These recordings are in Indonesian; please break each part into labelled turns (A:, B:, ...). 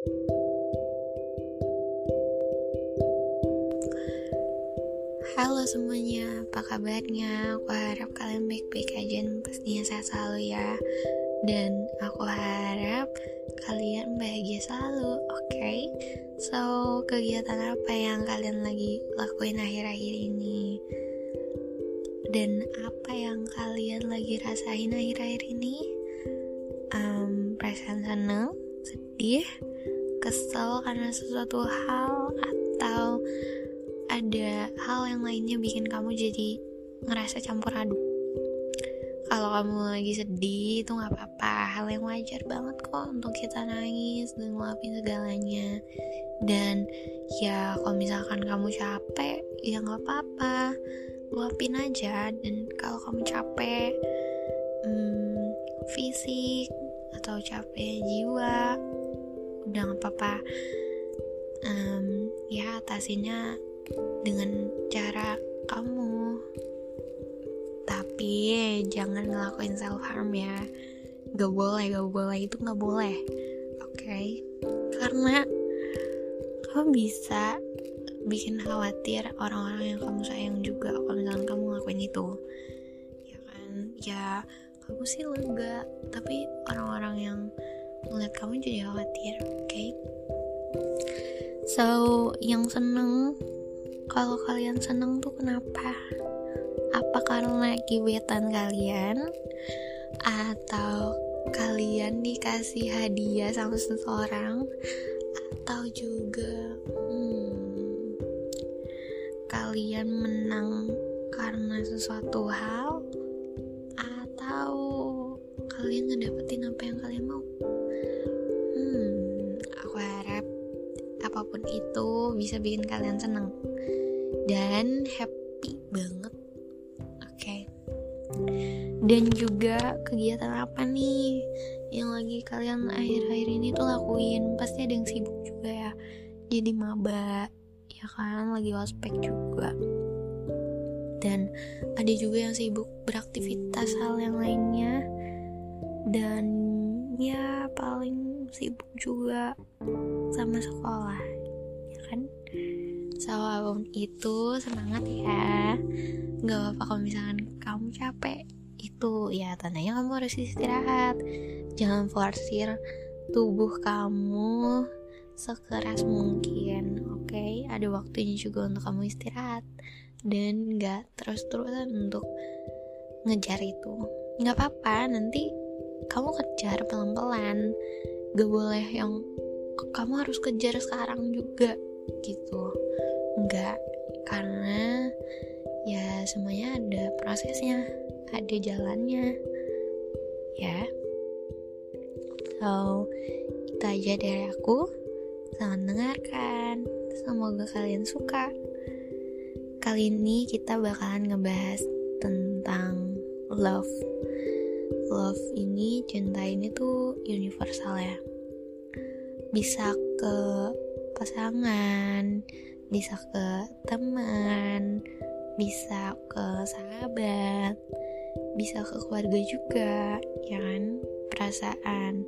A: Halo semuanya, apa kabarnya? Aku harap kalian baik-baik aja dan pastinya sehat selalu ya Dan aku harap kalian bahagia selalu, oke? Okay? So, kegiatan apa yang kalian lagi lakuin akhir-akhir ini? Dan apa yang kalian lagi rasain akhir-akhir ini? Um, perasaan seneng, sedih, kesel karena sesuatu hal, atau ada hal yang lainnya bikin kamu jadi ngerasa campur aduk. Kalau kamu lagi sedih itu nggak apa-apa. Hal yang wajar banget kok untuk kita nangis dan ngeluapin segalanya. Dan ya kalau misalkan kamu capek ya nggak apa-apa. Luapin aja. Dan kalau kamu capek hmm, fisik atau capek jiwa udah nggak apa-apa. Um, ya atasinnya dengan cara kamu. Tapi jangan ngelakuin self harm ya. Gak boleh gak boleh. Itu gak boleh oke? Okay? karena kamu bisa bikin khawatir orang-orang yang kamu sayang juga kalau misalnya kamu ngelakuin itu. Ya kan? Ya kamu sih lega. Tapi orang-orang yang melihat kamu jadi khawatir oke okay? so yang seneng kalau kalian seneng tuh kenapa? Apa karena gebetan kalian? Atau kalian dikasih hadiah sama seseorang? Atau juga hmm, kalian menang karena sesuatu hal? Atau kalian ngedapetin apa yang kalian mau? Itu bisa bikin kalian seneng dan happy banget. Oke. Okay. dan juga kegiatan apa nih yang lagi kalian akhir-akhir ini tuh lakuin? Pasti ada yang sibuk juga ya. Jadi maba ya kan? Lagi ospek juga. Dan ada juga yang sibuk beraktivitas hal yang lainnya. Dan ya paling sibuk juga sama sekolah kan? So apa pun itu semangat ya. Gak apa-apa kalau misalkan kamu capek. Itu ya tandanya kamu harus istirahat. Jangan forsir tubuh kamu sekeras mungkin Oke? Okay? ada waktunya juga untuk kamu istirahat. Dan gak terus-terusan untuk ngejar itu. Gak apa-apa nanti kamu kejar pelan-pelan. Gak boleh yang kamu harus kejar sekarang juga gitu. Enggak karena ya semuanya ada prosesnya ada jalannya. Ya. So itu aja dari aku. Selamat mendengarkan. Semoga kalian suka. Kali ini kita bakalan ngebahas tentang love. Love ini cinta ini tuh universal ya. Bisa ke pasangan bisa ke teman bisa ke sahabat bisa ke keluarga juga ya kan? Perasaan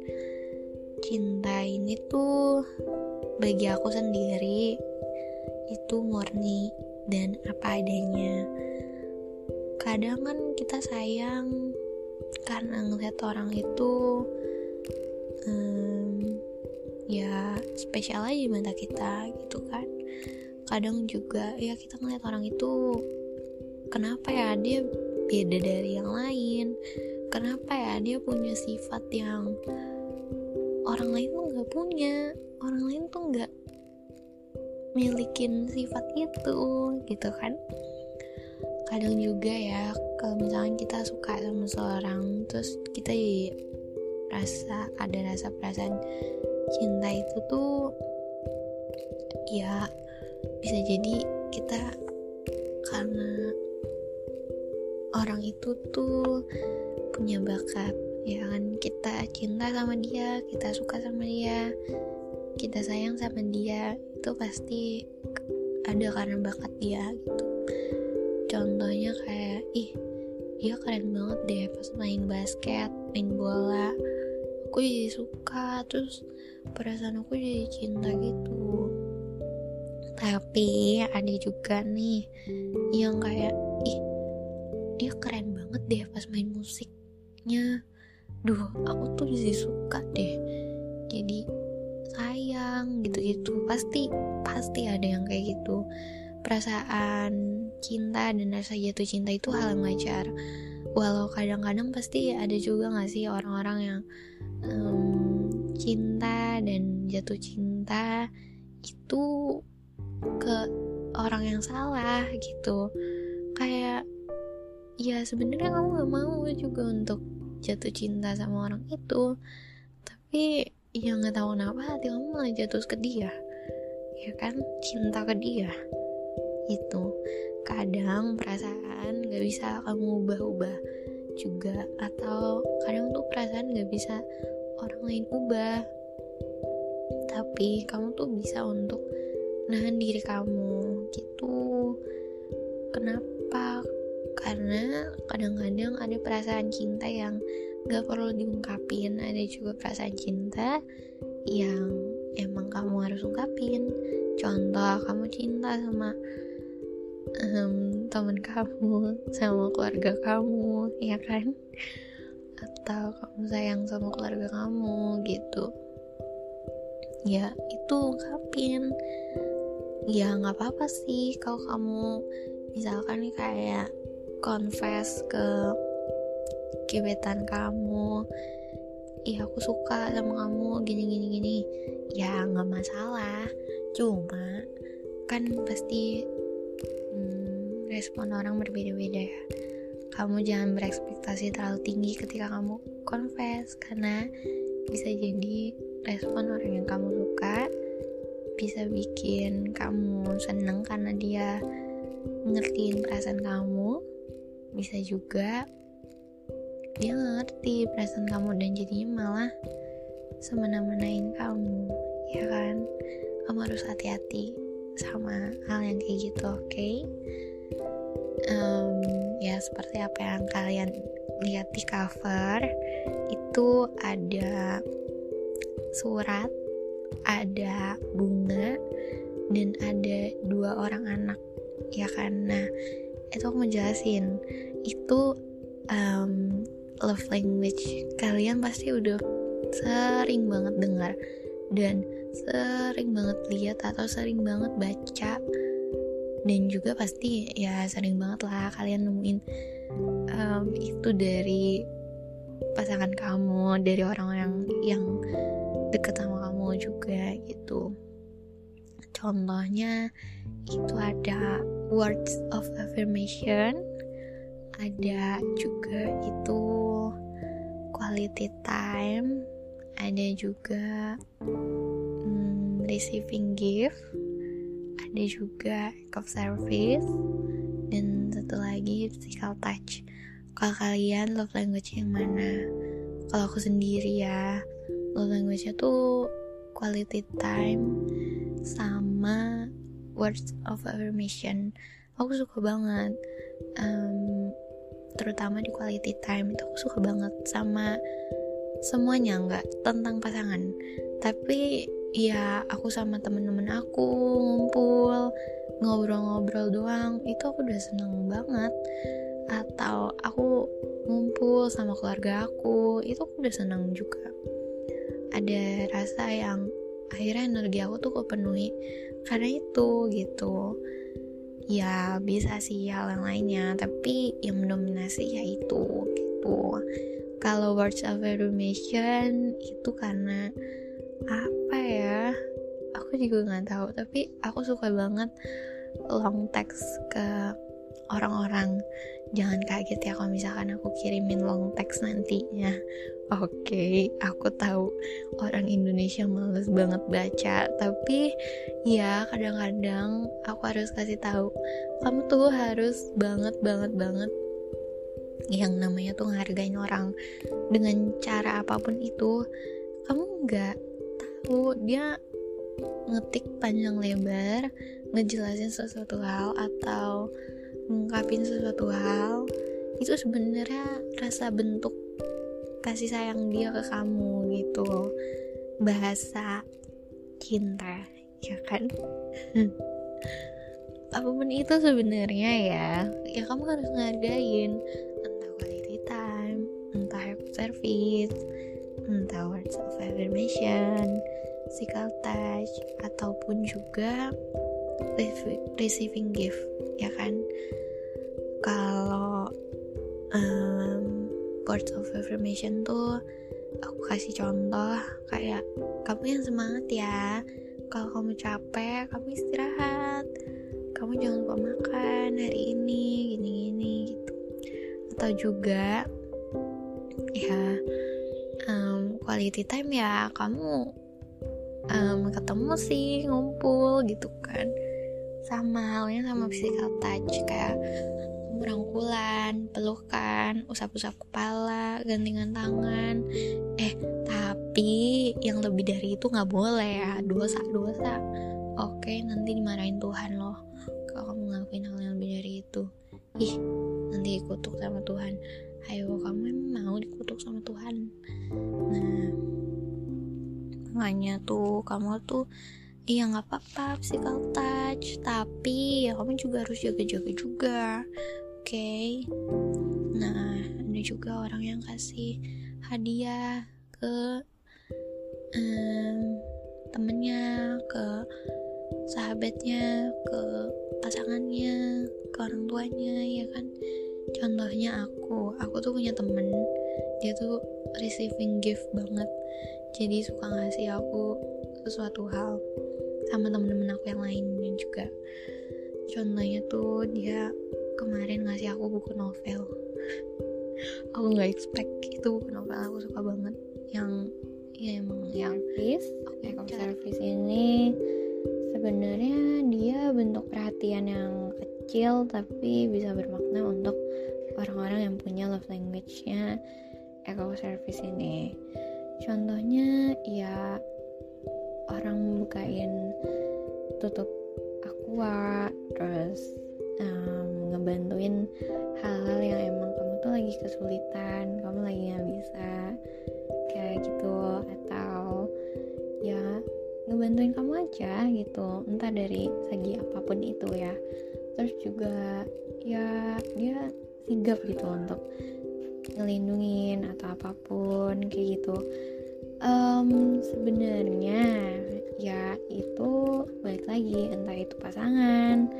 A: cinta ini tuh bagi aku sendiri itu murni dan apa adanya. Kadang kan kita sayang karena ngeliat orang itu um, ya spesial aja di mata kita gitu kan. Kadang juga ya kita ngeliat orang itu kenapa ya dia beda dari yang lain? Kenapa ya dia punya sifat yang orang lain tuh nggak punya? Orang lain tuh nggak milikin sifat itu gitu kan. Kadang juga ya kalau misalnya kita suka sama seorang terus kita ya rasa ada rasa perasaan cinta itu tuh ya bisa jadi kita karena orang itu tuh punya bakat ya kan? Kita cinta sama dia kita suka sama dia kita sayang sama dia itu pasti ada karena bakat dia gitu. Contohnya kayak ih dia keren banget deh pas main basket main bola aku jadi suka terus perasaan aku jadi cinta gitu. Tapi ada juga nih yang kayak ih dia keren banget deh pas main musiknya. Duh aku tuh jadi suka deh. Jadi sayang gitu-gitu. Pasti pasti ada yang kayak gitu. Perasaan cinta dan rasa jatuh cinta itu hal yang wajar walau kadang-kadang pasti ada juga gak sih orang-orang yang um, cinta dan jatuh cinta itu ke orang yang salah gitu. Kayak ya sebenarnya kamu gak mau juga untuk jatuh cinta sama orang itu. Tapi ya nggak tahu kenapa hati kamu malah jatuh ke dia. Ya kan cinta ke dia itu kadang perasaan gak bisa kamu ubah-ubah juga atau kadang tuh perasaan gak bisa orang lain ubah. Tapi kamu tuh bisa untuk nahan diri kamu gitu. Kenapa? Karena kadang-kadang ada perasaan cinta yang gak perlu diungkapin. Ada juga perasaan cinta yang emang kamu harus ungkapin. Contoh kamu cinta sama um, teman kamu sama keluarga kamu ya kan? Atau kamu sayang sama keluarga kamu gitu. Ya itu ungkapin. Ya nggak apa-apa sih kalau kamu misalkan nih kayak confess ke gebetan kamu. Iya aku suka sama kamu gini gini gini. Ya nggak masalah. Cuma kan pasti respon orang berbeda-beda ya. Kamu jangan berekspektasi terlalu tinggi ketika kamu confess karena bisa jadi respon orang yang kamu suka bisa bikin kamu seneng karena dia ngertiin perasaan kamu. Bisa juga dia ngerti perasaan kamu dan jadinya malah semena-menain kamu ya kan? Kamu harus hati-hati sama hal yang kayak gitu oke? okay? Um, ya seperti apa yang kalian lihat di cover itu ada surat ada bunga dan ada dua orang anak ya nah itu aku menjelasin itu um, love language kalian pasti udah sering banget dengar dan sering banget lihat atau sering banget baca dan juga pasti ya sering banget lah kalian nemuin um, itu dari pasangan kamu dari orang yang yang deket sama kamu juga gitu. Contohnya itu ada words of affirmation ada juga itu quality time ada juga hmm, receiving gift ada juga of service. Dan satu lagi physical touch. Kalau kalian love language yang mana? Kalau aku sendiri ya love language-nya tuh quality time sama words of affirmation. Aku suka banget. Um, terutama di quality time itu aku suka banget sama semuanya nggak tentang pasangan. Tapi ya aku sama temen-temen aku ngumpul ngobrol-ngobrol doang. Itu aku udah seneng banget. Atau aku ngumpul sama keluarga aku itu aku udah seneng juga. Ada rasa yang akhirnya energi aku tuh kepenuhi karena itu gitu. Ya bisa sih hal yang lainnya tapi yang mendominasi ya itu gitu. Kalau words of affirmation itu karena apa ya aku juga nggak tahu tapi aku suka banget long text ke orang-orang. Jangan kaget ya kalau misalkan aku kirimin long text nantinya. Oke okay, aku tahu orang Indonesia males banget baca tapi ya kadang-kadang aku harus kasih tahu kamu tuh harus banget banget banget yang namanya tuh ngehargain orang dengan cara apa pun itu. Kamu nggak tahu dia ngetik panjang lebar ngejelasin sesuatu hal atau ngungkapin sesuatu hal itu sebenarnya rasa bentuk kasih sayang dia ke kamu gitu bahasa cinta ya kan? Apa pun itu sebenarnya ya ya kamu harus ngargain entah quality time entah service entah words of affirmation physical touch ataupun juga receiving gift ya kan? Kalau um, words of affirmation tuh aku kasih contoh kayak kamu yang semangat ya. Kalau kamu capek kamu istirahat. Kamu jangan lupa makan hari ini gini-gini gitu. Atau juga ya um, quality time ya kamu um, ketemu sih ngumpul gitu kan sama halnya sama physical touch kayak rangkulan, pelukan, usap-usap kepala, gantingan tangan. Eh, tapi yang lebih dari itu nggak boleh ya, dosa-dosa. Oke, nanti dimarahin Tuhan loh kalau kamu ngelakuin hal yang lebih dari itu. Ih, nanti dikutuk sama Tuhan. Ayo, kamu makanya tuh kamu tuh Iya nggak apa-apa physical touch, tapi ya kamu juga harus jaga-jaga juga. Okay? nah ada juga orang yang kasih hadiah ke um, temennya ke sahabatnya ke pasangannya ke orang tuanya ya kan? Contohnya aku aku tuh punya temen dia tuh receiving gift banget jadi suka ngasih aku sesuatu hal sama temen-temen aku yang lainnya juga contohnya tuh dia kemarin ngasih aku buku novel. Aku nggak expect itu buku novel aku suka banget yang ya emang yang
B: service oke okay, service ini sebenarnya dia bentuk perhatian yang kecil tapi bisa bermakna untuk orang-orang yang punya love language-nya eco service ini contohnya ya orang bukain tutup aqua terus um, ngebantuin hal-hal yang emang kamu tuh lagi kesulitan kamu lagi nggak bisa kayak gitu. Atau ya ngebantuin kamu aja gitu. Entah dari segi apa pun itu ya. Terus juga ya dia sigap gitu untuk ngelindungin atau apa pun kayak gitu. Um, sebenarnya ya itu balik lagi entah itu pasangan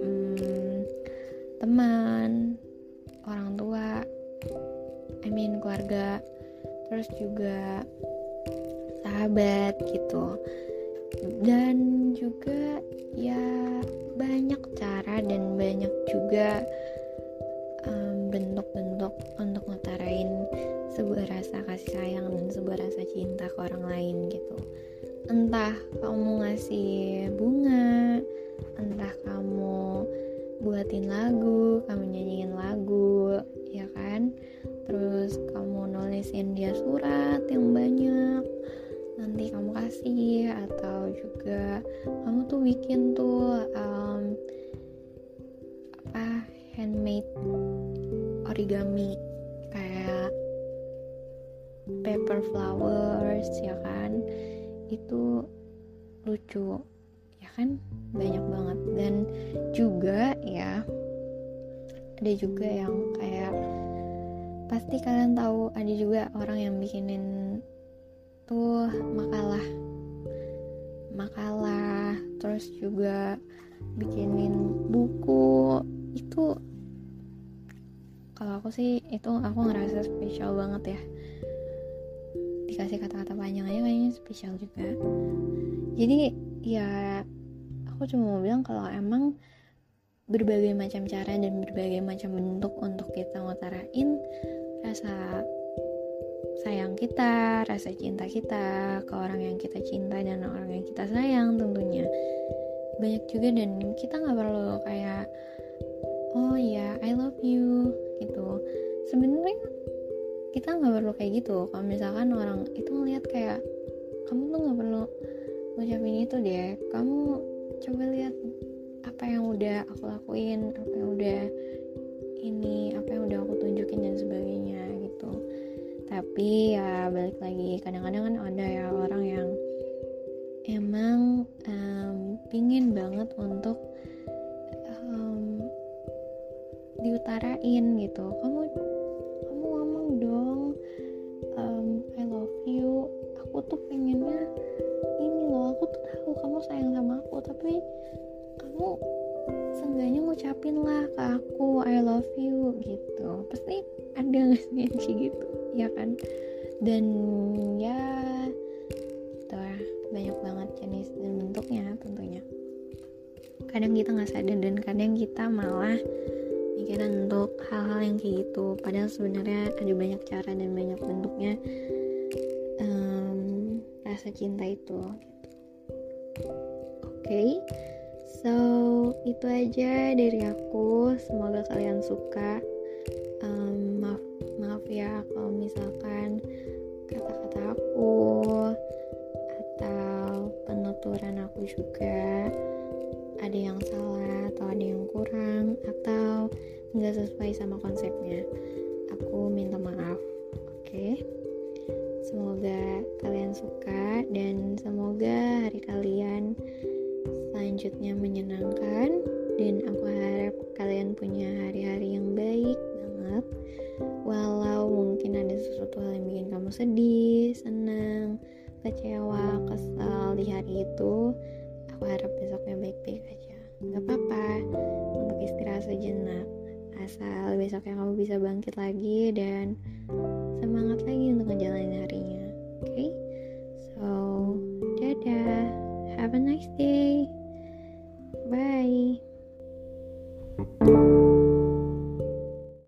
B: hmm, teman orang tua I mean keluarga terus juga sahabat gitu. Dan juga ya banyak cara dan banyak juga bentuk-bentuk untuk ngutarain sebuah rasa kasih sayang dan sebuah rasa cinta ke orang lain gitu. Entah kamu ngasih bunga entah kamu buatin lagu kamu nyanyiin lagu ya kan? Terus kamu nulisin dia surat yang banyak nanti kamu kasih atau juga kamu tuh bikin tuh um, apa handmade origami kayak paper flowers ya kan? Itu lucu kan? Banyak banget. Dan juga ya ada juga yang kayak pasti kalian tahu ada juga orang yang bikinin tuh makalah. Makalah terus juga bikinin buku. Itu kalau aku sih itu aku ngerasa spesial banget ya. Dikasih kata-kata panjang aja kayaknya spesial juga. Jadi ya aku cuma mau bilang kalau emang berbagai macam cara dan berbagai macam bentuk untuk kita ngutarain rasa sayang kita, rasa cinta kita ke orang yang kita cinta dan orang yang kita sayang tentunya. Banyak juga dan kita nggak perlu kayak oh ya I love you gitu. Sebenarnya kita nggak perlu kayak gitu. Kalau misalkan orang itu ngeliat kayak kamu tuh nggak perlu ngucapin itu deh. Kamu coba lihat apa yang udah aku lakuin apa yang udah ini apa yang udah aku tunjukin dan sebagainya gitu. Tapi ya balik lagi kadang-kadang kan ada ya orang yang emang um, pingin banget untuk diutarain gitu. Kamu kamu ngomong dong um, I love you. Aku tuh pengennya ini loh aku tuh tahu kamu sayang sama aku tapi kamu seenggaknya ngucapin lah ke aku I love you gitu. Pasti ada nggak sih kayak gitu? Ya kan? Dan ya gitu ya banyak banget jenis dan bentuknya tentunya. Kadang kita nggak sadar dan kadang kita malah mikiran untuk hal-hal yang kayak gitu. Padahal sebenarnya ada banyak cara dan banyak bentuknya um, rasa cinta itu. Oke okay? so itu aja dari aku. Semoga kalian suka. Um, maaf maaf ya kalau misalkan kata-kata aku atau penuturan aku juga ada yang salah atau ada yang kurang atau nggak sesuai sama konsepnya. Aku minta maaf. Oke? Okay? semoga kalian suka dan semoga hari kalian selanjutnya menyenangkan. Dan aku harap kalian punya hari-hari yang baik banget. Walau mungkin ada sesuatu hal yang bikin kamu sedih senang kecewa kesal di hari itu aku harap besoknya baik-baik aja. Nggak apa-apa untuk istirahat sejenak. Asal besoknya kamu bisa bangkit lagi dan semangat lagi untuk ngejalanin harinya oke? Okay? so dadah. Have a nice day. Bye